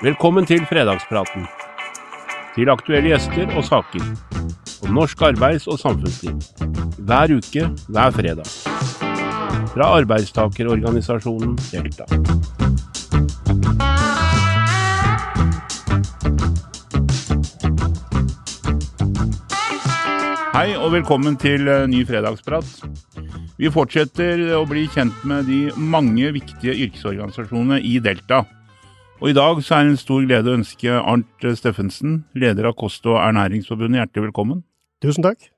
Velkommen til fredagspraten. Til aktuelle gjester og saker. Om norsk arbeids- og samfunnsliv. Hver uke, hver fredag. Fra arbeidstakerorganisasjonen Delta. Hei og velkommen til eh, ny fredagsprat. Vi fortsetter å bli kjent med de mange viktige yrkesorganisasjonene i Delta. Og I dag så er det en stor glede å ønske Arnt Steffensen, leder av Kost- og ernæringsforbundet, hjertelig velkommen. Tusen takk.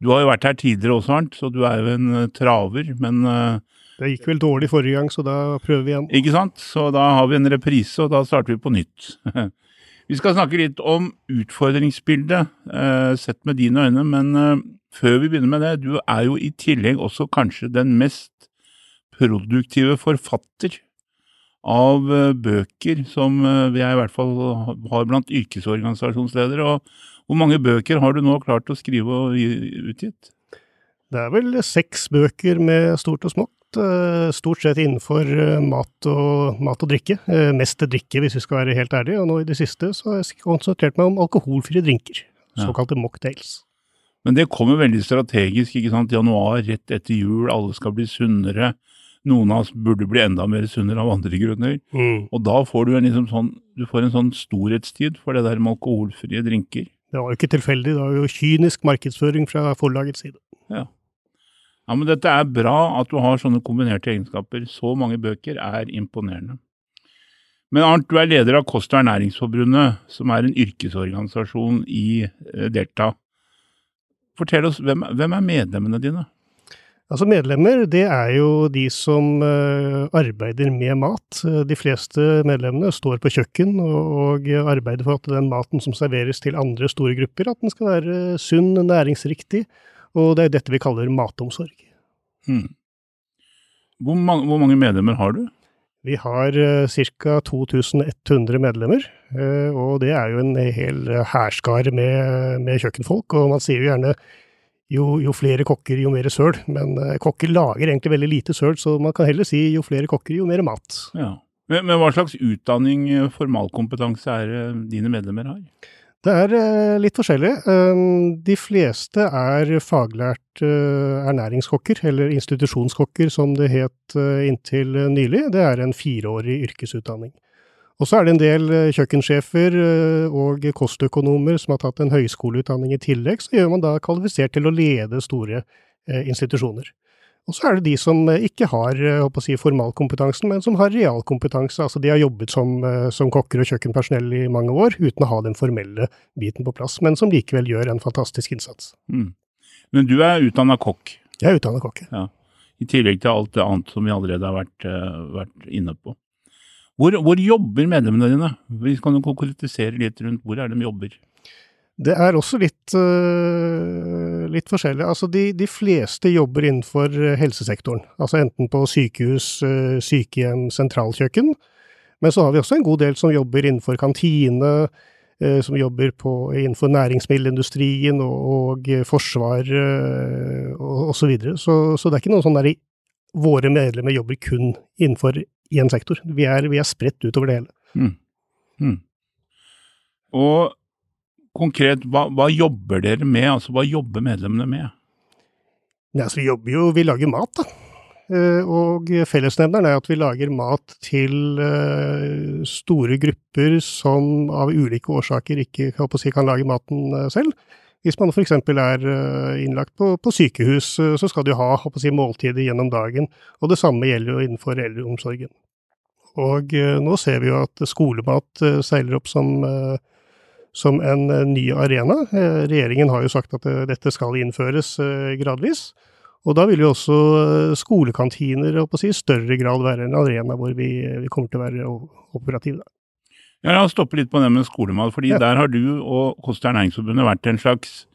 Du har jo vært her tidligere også, Arnt, så du er jo en eh, traver. Men eh, Det gikk vel dårlig forrige gang, så da prøver vi igjen. ikke sant? Så da har vi en reprise, og da starter vi på nytt. vi skal snakke litt om utfordringsbildet, eh, sett med dine øyne. Men før vi begynner med det, du er jo i tillegg også kanskje den mest produktive forfatter av eh, bøker som jeg vi er i hvert fall har blant yrkesorganisasjonsledere. Og hvor mange bøker har du nå klart å skrive og utgitt? Det er vel seks bøker med stort og smått, eh, stort sett innenfor eh, mat og, mat og drikke. Eh, Mest til drikke, hvis vi skal være helt ærlige, og nå i det siste så har jeg konsentrert meg om alkoholfrie drinker, Ja. såkalte mocktails. Men det kommer veldig strategisk, ikke sant. Januar, rett etter jul, alle skal bli sunnere. Noen av oss burde bli enda mer sunnere av andre grunner. Og da får du en, liksom sånn, du får en sånn storhetstid for det der med alkoholfrie drinker. Det var jo ikke tilfeldig, det var jo kynisk markedsføring fra forlagets side. Ja, men dette er bra at du har sånne kombinerte egenskaper. Så mange bøker er imponerende. Men Arnt, du er leder av Kost- og ernæringsforbundet, som er en yrkesorganisasjon i eh, Delta. Fortell oss, hvem, hvem er medlemmene dine? Altså Medlemmer det er jo de som eh, arbeider med mat. Eh, De fleste medlemmene står på kjøkken og, arbeider for at den maten som serveres til andre store grupper, at den skal være sunn, næringsriktig. Og det er dette vi kaller matomsorg. Hmm. Hvor, mange, hvor mange medlemmer har du? Vi har ca. 2100 medlemmer, eh, og det er jo en hel hærskare med, med kjøkkenfolk. Og man sier jo gjerne jo, jo flere kokker, jo mer søl. Men eh, kokker lager egentlig veldig lite søl, så man kan heller si jo flere kokker, jo mer mat. Ja. Men, men hva slags utdanning, eh, formalkompetanse, er dine medlemmer har? Det er eh, litt forskjellig. Um, De fleste er faglært ernæringskokker, eller institusjonskokker som det het inntil nylig. Det er en fireårig yrkesutdanning. Og så er det en del eh, kjøkkensjefer eh, og kostøkonomer som har tatt en høyskoleutdanning i tillegg, så gjør man da kvalifisert til å lede store eh, institusjoner. Og så er det de som ikke har si, formalkompetansen, men som har realkompetanse. Altså de har jobbet som, som kokker og kjøkkenpersonell i mange år uten å ha den formelle biten på plass, men som likevel gjør en fantastisk innsats. Mm. Men du er utdanna kokk, Jeg er utdannet Ja. i tillegg til alt det annet som vi allerede har vært, vært inne på. Hvor, hvor jobber medlemmene dine? Vi kan jo konkretisere litt rundt hvor er de jobber. Det er også litt, øh, litt forskjellig. Altså de, de fleste jobber innenfor øh, helsesektoren. Altså enten på sykehus, øh, sykehjem, sentralkjøkken. Men så har vi også en god del som jobber innenfor kantine, som jobber på, innenfor næringsmiddelindustrien og, og forsvar og så videre. Så, så det er ikke noen sånn der Våre medlemmer jobber kun innenfor én sektor. Vi er, vi er spredt utover det hele. Mm. Mm. Og konkret, hva, hva jobber dere med? Altså, hva jobber medlemmene med? Ja, så vi jobber jo, vi lager mat, da. Eh, Og fellesnevneren er at vi lager mat til eh, store grupper som av ulike årsaker ikke si, kan lage maten eh, selv. Hvis man f.eks. er eh, innlagt på, på sykehus, eh, så skal du ha si, måltider gjennom dagen. Og det samme gjelder jo innenfor eldreomsorgen. Og eh, nå ser vi jo at skolemat seiler opp som, som en ny arena. Regjeringen har jo sagt at dette skal innføres gradvis. Og da vil jo også skolekantiner i si, større grad være en arena hvor vi, vi kommer til å være operative. Ja, La oss stoppe litt på det med skolemat, fordi Ja. der har du og Kost- Næringsforbundet vært en slags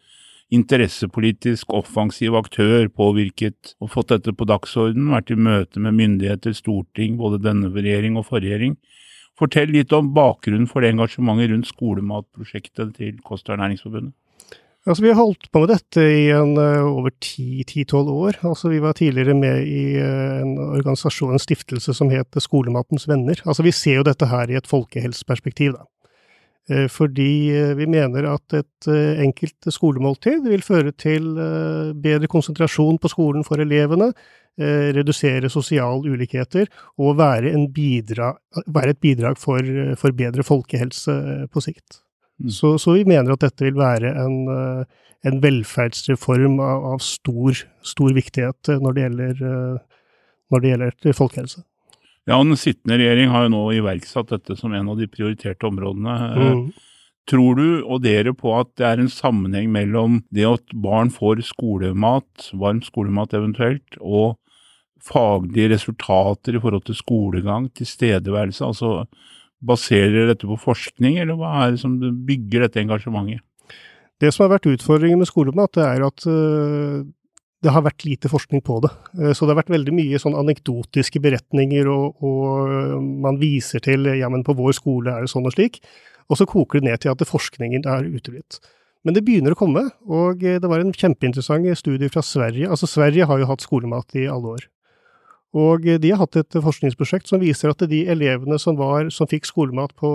interessepolitisk offensiv aktør, påvirket og fått dette på dagsordenen, vært i møte med myndigheter, storting, både denne regjering og forrige regjering. Fortell litt om bakgrunnen for det engasjementet rundt skolematprosjektet til Kost- og ernæringsforbundet. Altså, vi har holdt på med dette i en, uh, over ti-tolv år. Altså, vi var tidligere med i uh, en organisasjon, en stiftelse som het Skolematens venner. Altså, vi ser jo dette her i et folkehelseperspektiv, da. Uh, fordi vi mener at et enkelt skolemåltid vil føre til bedre konsentrasjon på skolen for elevene, redusere sosiale ulikheter og være, bidra, være et bidrag for, for bedre folkehelse på sikt. Mm. Så, så, vi mener at dette vil være en, eh, en velferdsreform av, av stor, stor, viktighet eh, når det gjelder, eh, når det gjelder folkehelse. Ja, og Den sittende regjering har jo nå iverksatt dette som en av de prioriterte områdene. Mm. Tror du og dere på at det er en sammenheng mellom det at barn får skolemat, varm skolemat eventuelt, og faglige resultater i forhold til skolegang, tilstedeværelse? Altså Baserer dere dette på forskning, eller hva er det som bygger dette engasjementet? Det som har vært utfordringen med skolemat, er at uh, det har vært lite forskning på det. Uh, så det har vært veldig mye sånn anekdotiske beretninger, og, og uh, man viser til ja, men på vår skole er det sånn og slik. Og så koker det ned til at forskningen er uteblitt. Men det begynner å komme, og det var en kjempeinteressant studie fra Sverige. Altså Sverige har jo hatt skolemat i alle år. Og de har hatt et forskningsprosjekt som viser at de elevene som, var, som fikk skolemat på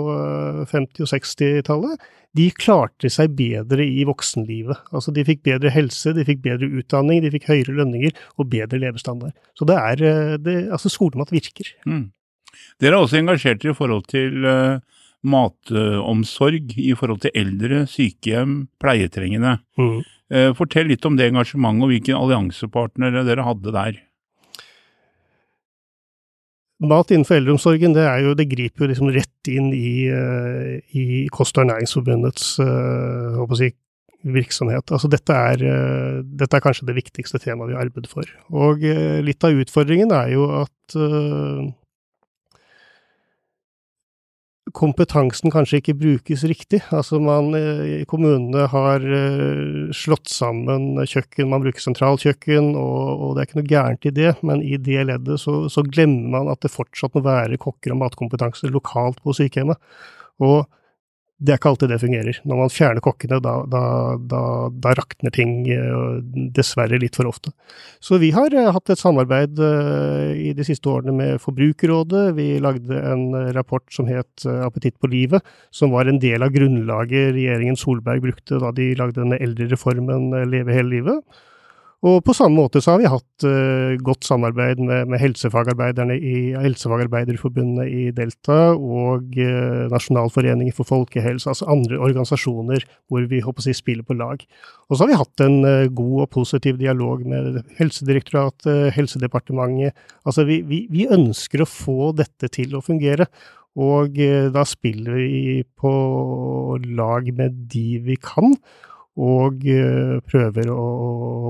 50- eh, og 60-tallet, de klarte seg bedre i voksenlivet. Altså de fikk bedre helse, de fikk bedre utdanning, de fikk høyere lønninger og bedre levestandard. Så det er, eh, det, altså skolemat virker. Mm. Dere er også engasjert i forhold til uh, matomsorg i forhold til eldre, sykehjem, pleietrengende. Mm. Uh, fortell litt om det engasjementet og hvilken alliansepartner dere hadde der. Mat innenfor eldreomsorgen det, jo, det griper jo liksom rett inn i, uh, i Kost- og ernæringsforbundets uh, si, virksomhet. Altså dette er, uh, dette er, kanskje det viktigste temaet vi arbeider for. Og litt av utfordringen er jo at kompetansen kanskje ikke brukes riktig. Altså man i kommunene har eh, slått sammen kjøkken, man bruker sentralkjøkken, og, og det er ikke noe gærent i det, men i det leddet så, så, glemmer man at det fortsatt må være kokker og matkompetanse lokalt på sykehjemmet. Og det er ikke alltid det fungerer. Når man fjerner kokkene, da, da, da, da rakner ting eh, dessverre litt for ofte. Så vi har eh, hatt et samarbeid eh, i de siste årene med Forbrukerrådet. Vi lagde en rapport som het Appetitt på livet, som var en del av grunnlaget regjeringen Solberg brukte da de lagde denne eldrereformen Leve hele livet. Og på samme måte så har vi hatt uh, godt samarbeid med, med helsefagarbeiderne i Helsefagarbeiderforbundet i Delta og uh, Nasjonalforeningen for folkehelse, altså andre organisasjoner hvor vi håper å si, spiller på lag. Og så har vi hatt en uh, god og positiv dialog med Helsedirektoratet, Helsedepartementet. Altså vi, vi, vi, ønsker å få dette til å fungere. Og da spiller vi på lag med de vi kan og eh, prøver å,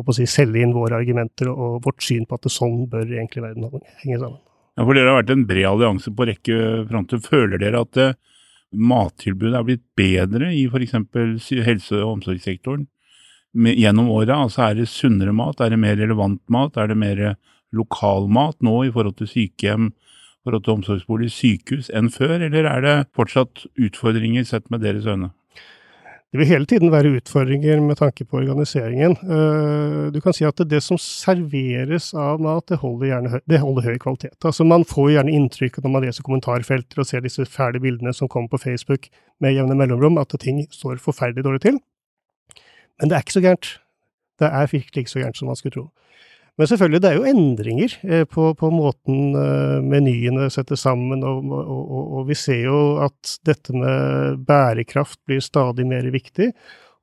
å si, selge inn våre argumenter og vårt syn på at det sånn bør egentlig verden henge sammen. Ja, for Dere har vært en bred allianse på rekke fronter. Føler dere at uh, mattilbudet er blitt bedre i f.eks. helse- og omsorgssektoren gjennom åra? Altså er det sunnere mat, er det mer relevant mat, er det mer lokal mat nå i forhold til sykehjem, forhold til omsorgsbolig, sykehus enn før, eller er det fortsatt utfordringer sett med deres øyne? Det vil hele tiden være utfordringer med tanke på organiseringen. Eh, du kan si at det som serveres av mat, det holder, gjerne, det holder høy kvalitet. Altså Man får gjerne inntrykk når man leser kommentarfelter og ser disse fæle bildene som kommer på Facebook med jevne mellomrom, at ting står forferdelig dårlig til. Men det er ikke så gærent. Det er virkelig ikke så gærent som man skulle tro. Men selvfølgelig, det er jo endringer eh, på, på måten eh, menyene settes sammen, og, og, og, og, vi ser jo at dette med bærekraft blir stadig mer viktig,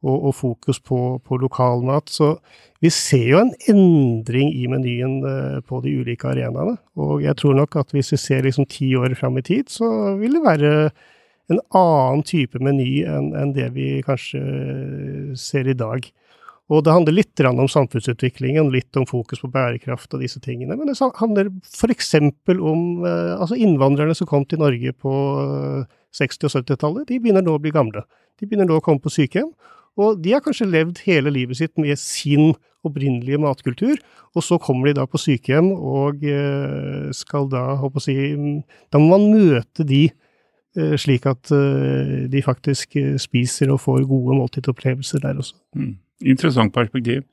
og, fokus på, på lokalmat. Så vi ser jo en endring i menyen eh, på de ulike arenaene. Og jeg tror nok at hvis vi ser liksom ti år fram i tid, så vil det være en annen type meny enn, enn det vi kanskje ser i dag. Og det handler litt om samfunnsutviklingen, litt om fokus på bærekraft og disse tingene. Men det handler f.eks. om eh, altså innvandrerne som kom til Norge på 60- og 70-tallet. De begynner nå å bli gamle. De begynner nå å komme på sykehjem. Og de har kanskje levd hele livet sitt med sin opprinnelige matkultur, og så kommer de da på sykehjem og eh, skal da, håper å si Da må man møte de eh, slik at de faktisk spiser og får gode måltidsopplevelser der også. Mm. Interessant perspektiv.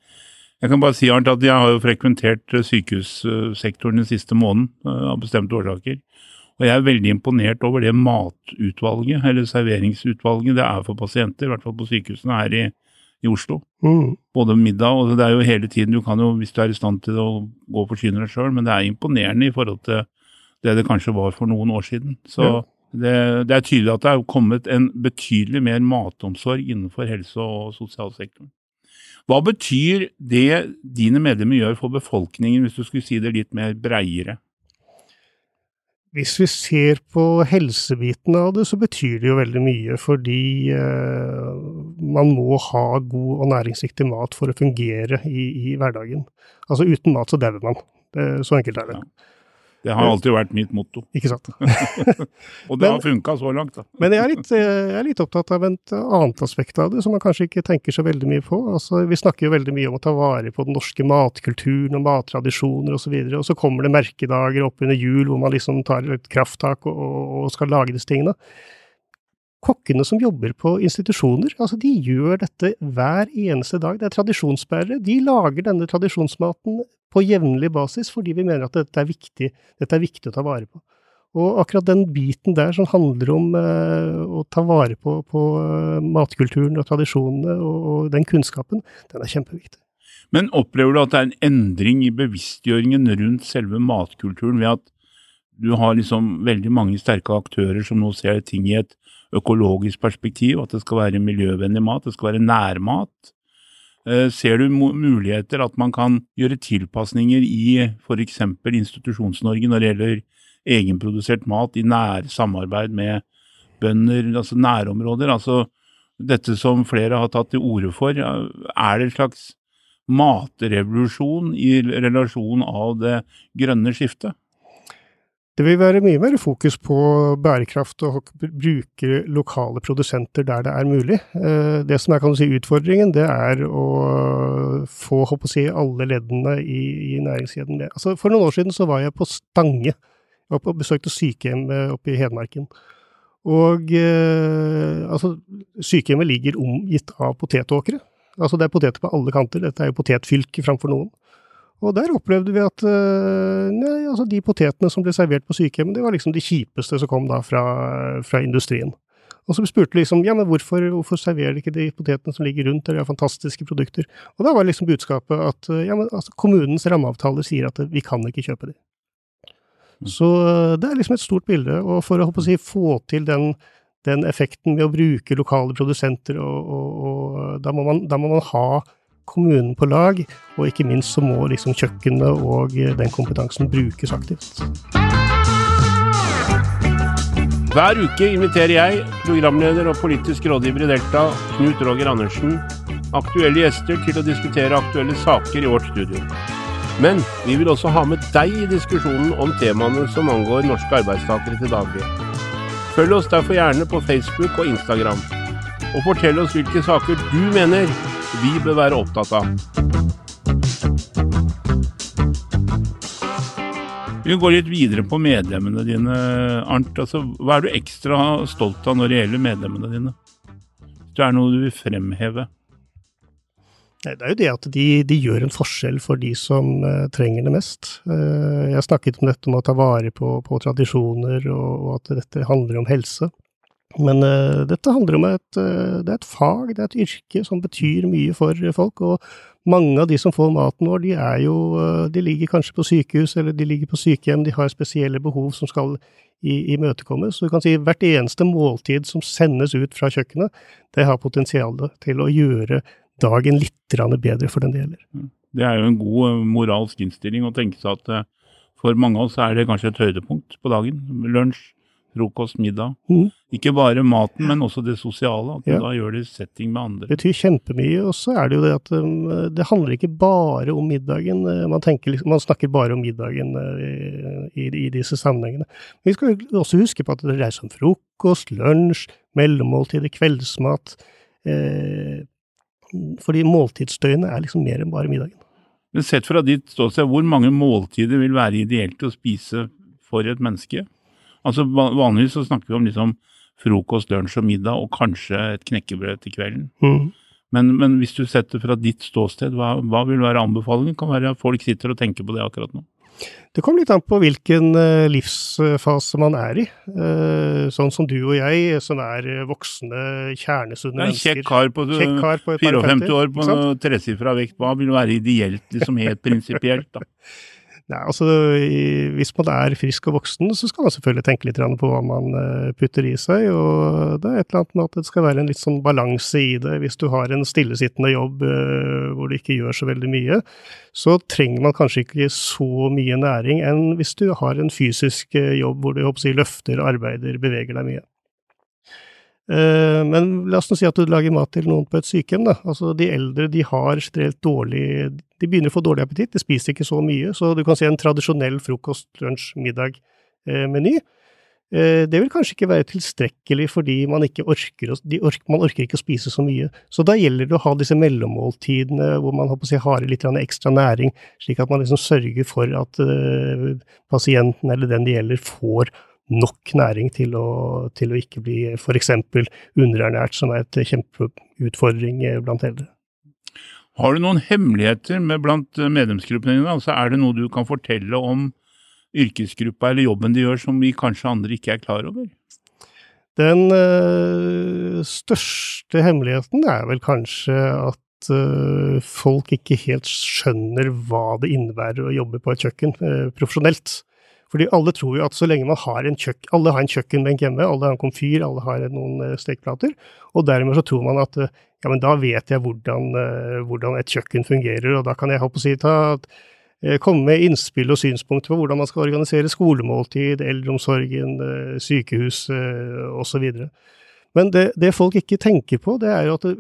Jeg kan bare si Arnt, at jeg har jo frekventert eh, sykehussektoren den siste måneden eh, av bestemte årsaker. Og jeg er veldig imponert over det matutvalget, eller serveringsutvalget, det er for pasienter, i hvert fall på sykehusene her i, i Oslo. Mm. Både middag og det er jo hele tiden, du kan jo, hvis du er i stand til å gå og forsyne deg sjøl, men det er imponerende i forhold til det det kanskje var for noen år siden. Så Ja. det, det er tydelig at det er kommet en betydelig mer matomsorg innenfor helse- og sosialsektoren. Hva betyr det dine medlemmer gjør for befolkningen, hvis du skulle si det litt mer breiere? Hvis vi ser på helsebiten av det, så betyr det jo veldig mye, fordi eh, man må ha god og næringsriktig mat for å fungere i, i hverdagen. Altså uten mat så dauer man. Det, så enkelt er det. Ja. Det har alltid vært mitt motto, Ikke sant? og det Men- har funka så langt. da. Men jeg er, litt, jeg er litt opptatt av et annet aspekt av det, som man kanskje ikke tenker så veldig mye på. Altså, vi snakker jo veldig mye om å ta vare på den norske matkulturen og mattradisjoner osv., og, så og så kommer det merkedager opp under jul hvor man liksom tar et krafttak og, og skal lage disse tingene. Kokkene som jobber på institusjoner, altså de gjør dette hver eneste dag. Det er tradisjonsbærere. De lager denne tradisjonsmaten på jevnlig basis fordi vi mener at dette er viktig, dette er viktig å ta vare på. Og akkurat den biten der som handler om eh, å ta vare på, på eh, matkulturen og tradisjonene og, og den kunnskapen, den er kjempeviktig. Men opplever du at det er en endring i bevisstgjøringen rundt selve matkulturen ved at du har liksom veldig mange sterke aktører som nå ser ting i et økologisk perspektiv, at det skal være miljøvennlig mat, det skal være nærmat? Eh, Ser du muligheter at man kan gjøre tilpasninger i f.eks. Institusjons-Norge når det gjelder egenprodusert mat i nær samarbeid med bønder, altså nærområder? Altså dette som flere har tatt til orde for, er det en slags matrevolusjon i relasjon av det grønne skiftet? Det vil være mye mer fokus på bærekraft og bruke lokale produsenter der det er mulig. Eh, Det som er si, utfordringen, det er å få å si, alle leddene i, i næringskjeden med. Altså, for noen år siden så var jeg på Stange. og besøkte sykehjem eh, oppe i Hedmarken. Og eh, altså, sykehjemmet ligger omgitt av potetåkre. Altså det er poteter på alle kanter. Dette er jo potetfylke framfor noen. Og der opplevde vi at øh, nei, altså de potetene som ble servert på sykehjemmet, det var liksom de kjipeste som kom da fra, fra industrien. Og så spurte liksom ja, men hvorfor, hvorfor serverer de ikke de potetene som ligger rundt, det er fantastiske produkter. Og da var liksom budskapet at øh, ja, men altså, kommunens rammeavtaler sier at øh, vi kan ikke kjøpe de. Så øh, det er liksom et stort bilde, og for å, å si, få til den, den effekten ved å bruke lokale produsenter, og, og, og da, må man, da må man ha kommunen på lag, og ikke minst så må liksom kjøkkenet og eh, den kompetansen brukes aktivt. Hver uke inviterer jeg, programleder og politisk rådgiver i Delta, Knut Roger Andersen, aktuelle gjester til å diskutere aktuelle saker i vårt studio. Men vi vil også ha med deg i diskusjonen om temaene som angår norske arbeidstakere til daglig. Følg oss derfor gjerne på Facebook og Instagram, og fortell oss hvilke saker du mener vi bør være opptatt av. Vi kan gå litt videre på medlemmene dine, Arnt. Altså, hva er du ekstra stolt av når det gjelder medlemmene dine? Hvis det er noe du vil fremheve? Det er jo det at de, de gjør en forskjell for de som eh, trenger det mest. jeg jeg snakket om dette med å ta vare på, på tradisjoner, og, og at dette handler om helse. Men uh, dette handler om et, uh, det er et fag, det er et yrke som betyr mye for folk. Og mange av de som får maten vår, de er jo uh, De ligger kanskje på sykehus, eller de ligger på sykehjem, de har spesielle behov som skal imøtekommes. Du kan si hvert eneste måltid som sendes ut fra kjøkkenet, det har potensial til å gjøre dagen litt bedre for den det gjelder. Det er jo en god moralsk innstilling å tenke seg at for mange av oss er det kanskje et høydepunkt på dagen. Lunsj, frokost, middag. Mm. Ikke bare maten, men også det sosiale. At Ja. da gjør det setting med andre. Det betyr kjempemye, og så er det jo det at um, det handler ikke bare om middagen. eh, Man, tenker, liksom- man snakker bare om middagen uh, i, i disse sammenhengene. Men vi skal også huske på at det dreier seg om frokost, lunsj, mellommåltider, kveldsmat. Uh, fordi måltidsdøgnet er liksom mer enn bare middagen. Men sett fra ditt ståsted, hvor mange måltider vil være ideelt å spise for et menneske? Altså Vanligvis så snakker vi om liksom frokost, lunsj og middag, og kanskje et knekkebrød til kvelden. Mm. Men, men, hvis du setter fra ditt ståsted, hva, hva vil være anbefalingen? Kan være at folk sitter og tenker på det akkurat nå. Det kommer litt an på hvilken uh, livsfase man er i. Uh, sånn som du og jeg, som er voksne, kjernesunne mennesker. Kjekk kar på, kjekk kar på 54 år på tresifra vekt. Hva vil være ideelt, liksom helt prinsipielt, da? Nei, altså Hvis man er frisk og voksen, så skal man selvfølgelig tenke litt på hva man eh, putter i seg. og Det er et eller annet med at det skal være en litt sånn balanse i det. Hvis du har en stillesittende jobb eh, hvor du ikke gjør så veldig mye, så trenger man kanskje ikke så mye næring enn hvis du har en fysisk eh, jobb hvor du håper, løfter, arbeider, beveger deg mye. Men la oss nå si at du lager mat til noen på et sykehjem. Da. Altså, de eldre de har generelt dårlig De begynner å få dårlig appetitt, de spiser ikke så mye. Så du kan si en tradisjonell frokost, lunsj, middag-meny. Eh, det vil kanskje ikke være tilstrekkelig fordi man ikke orker, orker, man orker ikke å spise så mye. Så da gjelder det å ha disse mellommåltidene hvor man si, har litt ekstra næring, slik at man liksom sørger for at pasienten eller den det gjelder, får nok næring til å, til å ikke bli f.eks. underernært, som er et kjempeutfordring blant eldre. Har du noen hemmeligheter med blant medlemsgruppene dine? Altså, er det noe du kan fortelle om yrkesgruppa eller jobben de gjør som vi kanskje andre ikke er klar over? Den øh, største hemmeligheten er vel kanskje at folk ikke helt skjønner hva det innebærer å jobbe på et kjøkken profesjonelt. Fordi alle tror jo at så lenge man har en kjøkken, alle har en kjøkkenbenk hjemme, alle har en komfyr, alle har noen eh, stekeplater, og dermed så tror man at eh, ja, men da vet jeg hvordan, eh, hvordan et kjøkken fungerer, og da kan jeg håpe å si ta, komme med innspill og synspunkter på hvordan man skal organisere skolemåltid, eldreomsorgen, sykehus osv. Men det, det, folk ikke tenker på, det er jo at det,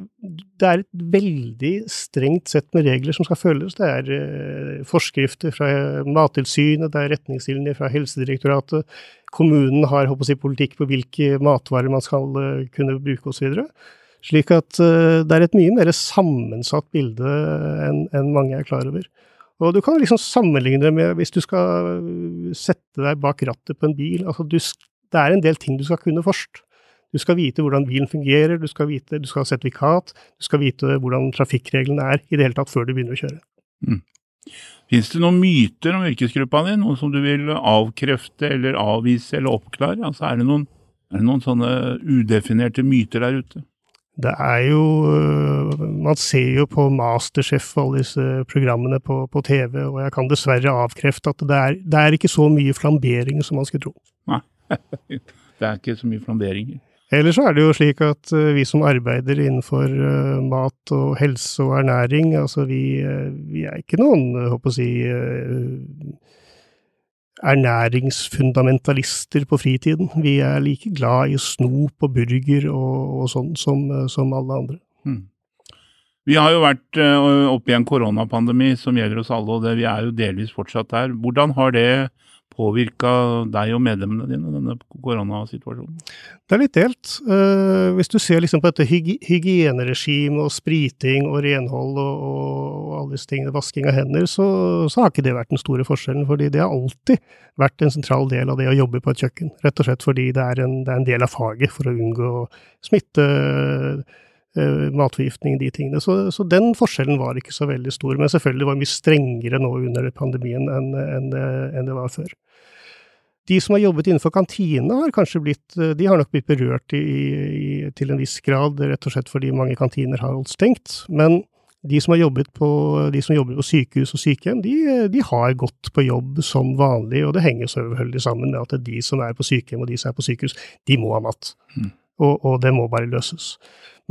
det, er et veldig strengt sett med regler som skal følges. Det er eh, forskrifter fra Mattilsynet, det er retningslinjer fra Helsedirektoratet. Kommunen har håper jeg, politikk på hvilke matvarer man skal eh, kunne bruke osv. Slik at eh, det er et mye mer sammensatt bilde enn en mange er klar over. Og du kan liksom sammenligne det med hvis du skal sette deg bak rattet på en bil. Altså du, det er en del ting du skal kunne først. Du skal vite hvordan bilen fungerer, du skal, vite, du skal ha sertifikat, du skal vite hvordan trafikkreglene er i det hele tatt før du begynner å kjøre. Mm. Fins det noen myter om yrkesgruppa di, noe som du vil avkrefte eller avvise eller oppklare? Altså, er, det noen, er det noen sånne udefinerte myter der ute? Det er jo øh, Man ser jo på Masterchef og alle disse programmene på, på TV, og jeg kan dessverre avkrefte at det er, det er ikke så mye flambering som man skulle tro. Nei, det er ikke så mye flamberinger. Ellers så er det jo slik at uh, vi som arbeider innenfor uh, mat og helse og ernæring, altså vi, uh, vi er ikke noen, håper å si, ernæringsfundamentalister på fritiden. Vi er like glad i snop og burger og, og sånn som, som, alle andre. Hmm. Vi har jo vært oppe i en koronapandemi som gjelder oss alle, og det, vi er jo delvis fortsatt der. Hvordan har det påvirka deg og medlemmene dine, denne koronasituasjonen? Det er litt delt. Uh, hvis du ser liksom på dette hyg hygieneregimet og spriting og renhold og, og, alle disse tingene, vasking av hender, så, så, har ikke det vært den store forskjellen. fordi det har alltid vært en sentral del av det å jobbe på et kjøkken. Rett og slett fordi det er en, det er en del av faget for å unngå smitte. Uh, matforgiftning, de tingene. Så, så, den forskjellen var ikke så veldig stor. Men selvfølgelig var det mye strengere nå under pandemien enn, enn, enn det var før. De som har jobbet innenfor kantine, har kanskje blitt eh, de har nok blitt berørt i, i, til en viss grad, rett og slett fordi mange kantiner har holdt stengt. Men de som, på, de som jobber på sykehus og sykehjem, de, de, har gått på jobb som vanlig, og det henger selvfølgelig sammen med at de som er på sykehjem og de som er på sykehus, de må ha mat. Mm. Og, og, det må bare løses.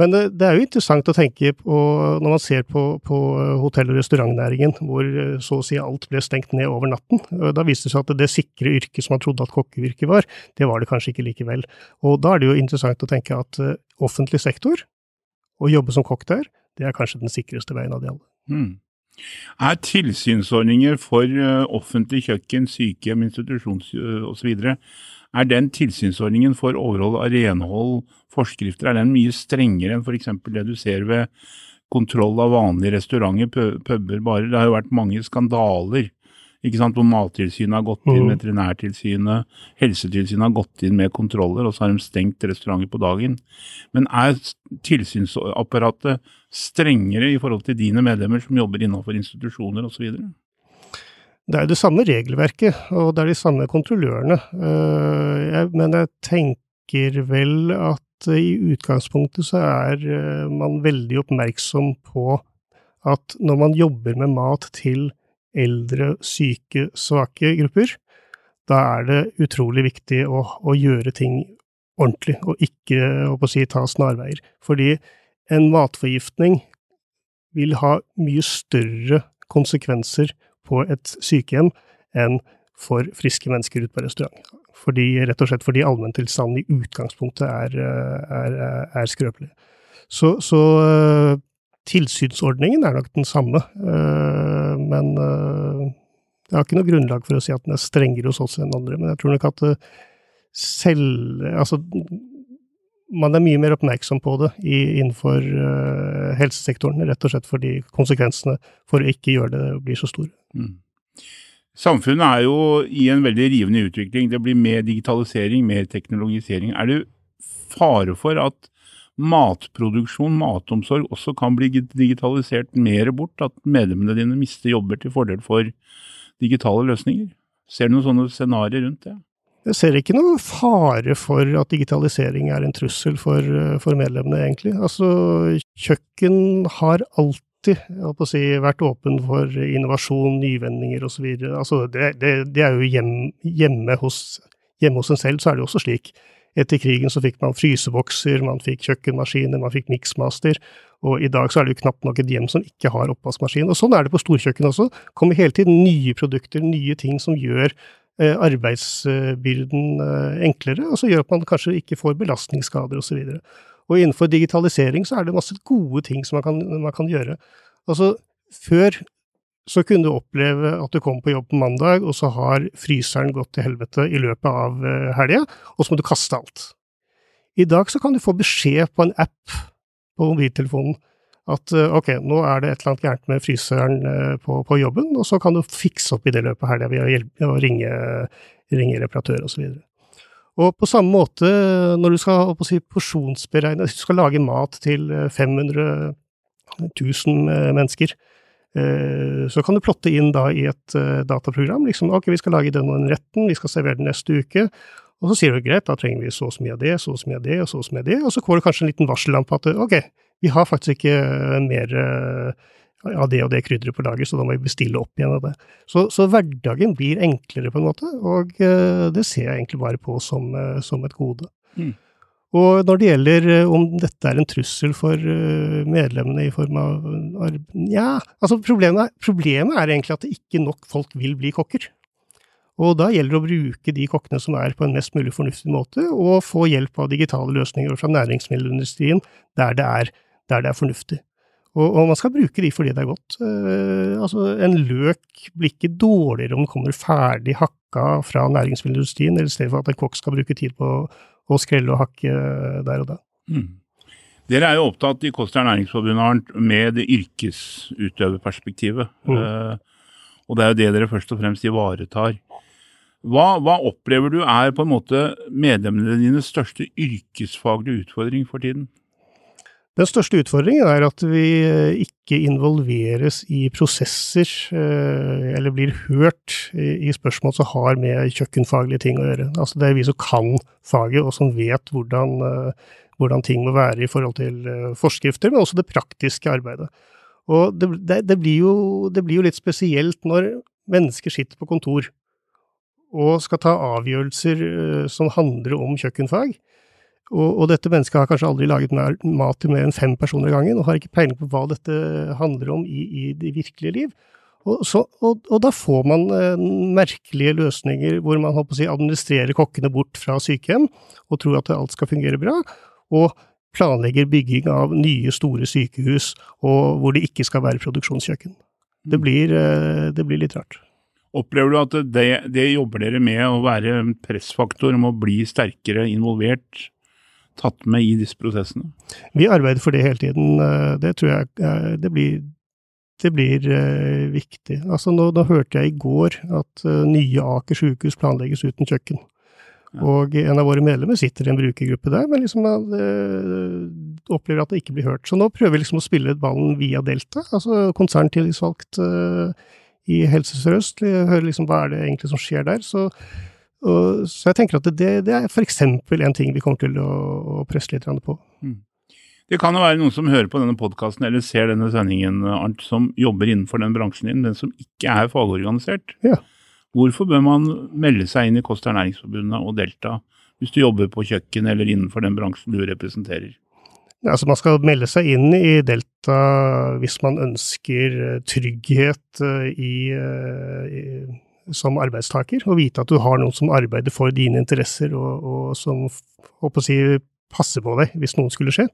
Men det, det, er jo interessant å tenke på når man ser på, på hotell- og restaurantnæringen, hvor eh, så å si alt ble stengt ned over natten. Da viste det seg at det sikre yrket som man trodde at kokkeyrket var, det var det kanskje ikke likevel. Og da er det jo interessant å tenke at offentlig sektor, å jobbe som kokk der, det er kanskje den sikreste veien av de alle. Mm. Er tilsynsordninger for offentlig kjøkken, sykehjem, institusjons osv. Er den tilsynsordningen for overhold av renhold, forskrifter, er den mye strengere enn f.eks. det du ser ved kontroll av vanlige restauranter, puber, barer? Det har jo vært mange skandaler ikke sant, hvor Mattilsynet har gått inn, mm. Veterinærtilsynet, Helsetilsynet har gått inn med kontroller, og så har de stengt restauranter på dagen. Men er tilsynsapparatet strengere i forhold til dine medlemmer som jobber innenfor institusjoner osv.? Det er jo det samme regelverket, og det er de samme kontrollørene. Men jeg tenker vel at i utgangspunktet så er man veldig oppmerksom på at når man jobber med mat til eldre, syke, svake grupper, da er det utrolig viktig å, å gjøre ting ordentlig, og ikke si, ta snarveier. Fordi en matforgiftning vil ha mye større konsekvenser på et sykehjem enn for friske mennesker ute på restaurant. Fordi, rett og slett fordi allmenntilstanden i utgangspunktet er, er, er skrøpelig. Så, så tilsynsordningen er nok den samme, eh, men eh, jeg har ikke noe grunnlag for å si at den er strengere hos oss enn andre. Men jeg tror nok at eh, selv Altså, man er mye mer oppmerksom på det innenfor uh, helsesektoren, rett og slett fordi konsekvensene for å ikke gjøre det blir så store. Mm. Samfunnet er jo i en veldig rivende utvikling. Det blir mer digitalisering, mer teknologisering. Er det fare for at matproduksjon, matomsorg, også kan bli digitalisert mer bort? At medlemmene dine mister jobber til fordel for digitale løsninger? Ser du noen sånne scenarioer rundt det? Jeg ser ikke noen fare for at digitalisering er en trussel for, for medlemmene, egentlig. Altså, kjøkken har alltid si, vært åpen for innovasjon, nyvendinger osv. Altså, det, det, det, er jo hjem, hjemme, hos, hos en selv, så er det jo også slik. Etter krigen så fikk man frysebokser, man fikk kjøkkenmaskiner, man fikk miksmaster, og i dag så er det jo knapt nok et hjem som ikke har oppvaskmaskin. Og sånn er det på storkjøkken også. Det kommer hele tiden nye produkter, nye ting som gjør eh, arbeidsbyrden eh, enklere, og så gjør at man kanskje ikke får belastningsskader osv. Og, og innenfor digitalisering så er det masse gode ting som man kan, man kan gjøre. Altså, før så kunne du oppleve at du kom på jobb på mandag, og så har fryseren gått til helvete i løpet av eh, helga, og så må du kaste alt. I dag så kan du få beskjed på en app på mobiltelefonen at eh, ok, nå er det et eller annet gærent med fryseren eh, på, på jobben, og så kan du fikse opp i det løpet her ved å, ringe, ringe reparatør osv. Og, og på samme måte, når du skal si, porsjonsberegne, hvis du skal lage mat til 500 000 mennesker, Eh, så kan du plotte inn da i et eh, dataprogram liksom ok, vi skal lage den og den retten, vi skal servere den neste uke. Og så sier du greit, da trenger vi så og så mye av det, så og så mye av det, og så og så mye av det. Og så får du kanskje en liten varsellampe at ok, vi har faktisk ikke eh, mer av det og det krydderet på lager, så da må vi bestille opp igjen av det. Så, så, hverdagen blir enklere på en måte, og det ser jeg egentlig bare på som, som et gode. Mm. Og når det gjelder eh, om dette er en trussel for eh, medlemmene i form av Nja, altså problemet, problemet er egentlig at ikke nok folk vil bli kokker. Og da gjelder det å bruke de kokkene som er på en mest mulig fornuftig måte, og få hjelp av digitale løsninger fra næringsmiddelindustrien der det er, der det er fornuftig. Og, og, man skal bruke de fordi det er godt. Eh, altså, en løk blir ikke dårligere om den kommer ferdig hakka fra næringsmiddelindustrien, eller i stedet for at en kokk skal bruke tid på å skrelle og hakke der og da. Mm. Dere er jo opptatt i Koster Næringsforbundet med det yrkesutøverperspektivet. Mm. Uh, og det er jo det dere først og fremst ivaretar. Hva, hva, opplever du er på en måte medlemmene dine største yrkesfaglige utfordring for tiden? Den største utfordringen er at vi eh, ikke involveres i prosesser, eh, eller blir hørt i spørsmål som har med kjøkkenfaglige ting å gjøre. Altså det er vi som kan faget, og som vet hvordan, eh, hvordan ting må være i forhold til forskrifter, men også det praktiske arbeidet. Og det, det, det, blir jo, det blir jo litt spesielt når mennesker sitter på kontor og skal ta avgjørelser som handler om kjøkkenfag og, og, dette mennesket har kanskje aldri laget mat til mer enn fem personer i gangen, og har ikke peiling på hva dette handler om i, i det virkelige liv. Og, så, og, og da får man eh, merkelige løsninger hvor man si, administrerer kokkene bort fra sykehjem og tror at alt skal fungere bra, og planlegger bygging av nye, store sykehus hvor det ikke skal være produksjonskjøkken. Det mm. blir, eh, det blir litt rart. Opplever du at det, det, jobber dere med å være pressfaktor om å bli sterkere involvert tatt med i disse prosessene? Vi arbeider for det hele tiden. Eh, det tror jeg eh, det blir, det blir uh, viktig. Altså, nå, nå, hørte jeg i går at nye Aker sykehus planlegges uten kjøkken. Ja. Og en av våre medlemmer sitter i en brukergruppe der, men liksom, opplever at det ikke blir hørt. Så nå prøver vi liksom å spille ballen via Delta, altså konserntillitsvalgt i Helse Sør-Øst. Høre liksom hva er det egentlig som skjer der. Så, og, så jeg tenker at det, det er f.eks. en ting vi kommer til å, å presse litt på. Mm. Det kan jo være noen som hører på denne podkasten eller ser denne sendingen, Arnt, som jobber innenfor den bransjen din, den som ikke er fagorganisert. Ja. Hvorfor bør man melde seg inn i Kost og Ernæringsforbundet og Delta hvis du jobber på kjøkken eller innenfor den bransjen du representerer? Ja, altså Man skal melde seg inn i Delta hvis man ønsker eh, trygghet eh, i, eh, i, som arbeidstaker, og vite at du har noen som arbeider for dine interesser og, og som å si, passer på deg hvis noe skulle skje.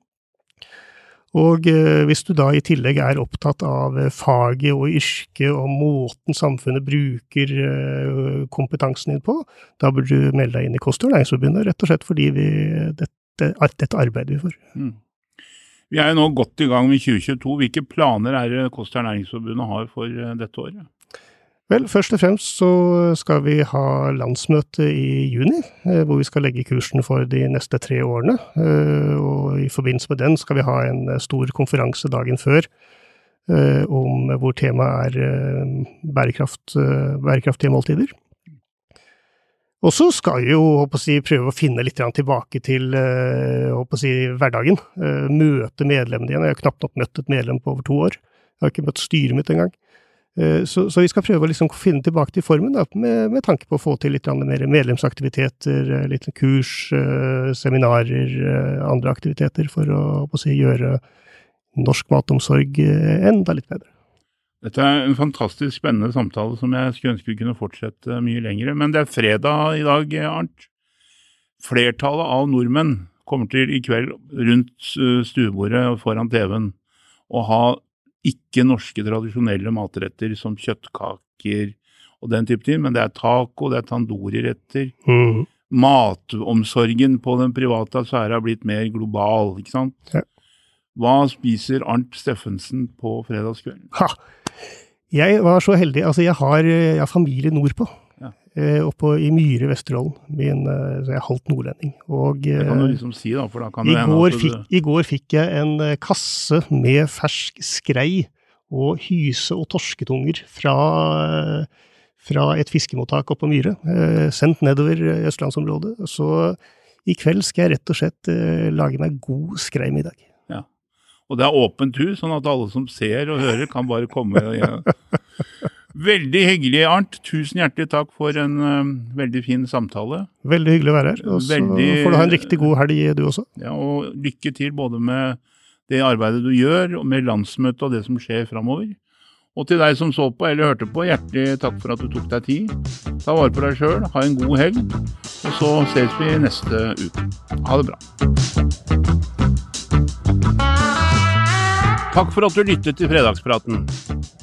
Og eh, hvis du da i tillegg er opptatt av eh, faget og yrket og måten samfunnet bruker eh, kompetansen din på, da burde du melde deg inn i Kost- og ernæringsforbundet, rett og slett fordi vi, dette, dette arbeider vi for. Mm. Vi er jo nå godt i gang med 2022. Hvilke planer er det Kost- og ernæringsforbundet har for dette året? Vel, først og fremst så skal vi ha landsmøte i juni, eh, hvor vi skal legge kursen for de neste tre årene. Eh, og i forbindelse med den skal vi ha en eh, stor konferanse dagen før om hvor temaet er bærekraft, bærekraftige måltider. Og så skal vi jo si, prøve å finne litt tilbake til si, hverdagen. Møte medlemmene igjen. Jeg har knapt nok møtt et medlem på over to år. Jeg har ikke møtt styret mitt engang. Eh, så, så, vi skal prøve å liksom finne tilbake til formen, da, med, med, tanke på å få til litt mer medlemsaktiviteter, eh, litt kurs, eh, seminarer, andre aktiviteter, for å, å si, gjøre norsk matomsorg enda litt bedre. Dette er en fantastisk spennende samtale som jeg skulle ønske vi kunne fortsette mye lenger. Men det er fredag i dag, Arnt. Flertallet av nordmenn kommer til i kveld rundt stuebordet foran TV-en å ha ikke norske tradisjonelle matretter som kjøttkaker og den type ting, men det er taco, det er tandoriretter. Mm. Matomsorgen på den private sfære har blitt mer global, ikke sant. Ja. Hva spiser Arnt Steffensen på fredagskvelden? Ha. Jeg var så heldig. Altså, jeg har, jeg har familie nordpå. Eh, oppe i Myre, Vesterålen. Min, eh, så jeg er halvt nordlending. Og, det kan du eh, liksom si, da. For da kan i, går fikk, du... I går fikk jeg en kasse med fersk skrei og hyse- og torsketunger fra, fra et fiskemottak oppe på Myre, Sendt nedover østlandsområdet. Så i kveld skal jeg rett og slett lage meg god skreimiddag. Ja. Og det er åpent hus, sånn at alle som ser og hører, kan bare komme. Ja. Veldig hyggelig, Arnt. Tusen hjertelig takk for en uh, veldig fin samtale. Veldig hyggelig å være her. Og så veldig... får du ha en riktig god helg, du også. Ja, og lykke til både med det arbeidet du gjør, og med landsmøtet og det som skjer framover. Og til deg som så på eller hørte på, hjertelig takk for at du tok deg tid. Ta vare på deg sjøl, ha en god helg, og så ses vi neste uke. Ha det bra. Takk for at du lyttet til Fredagspraten.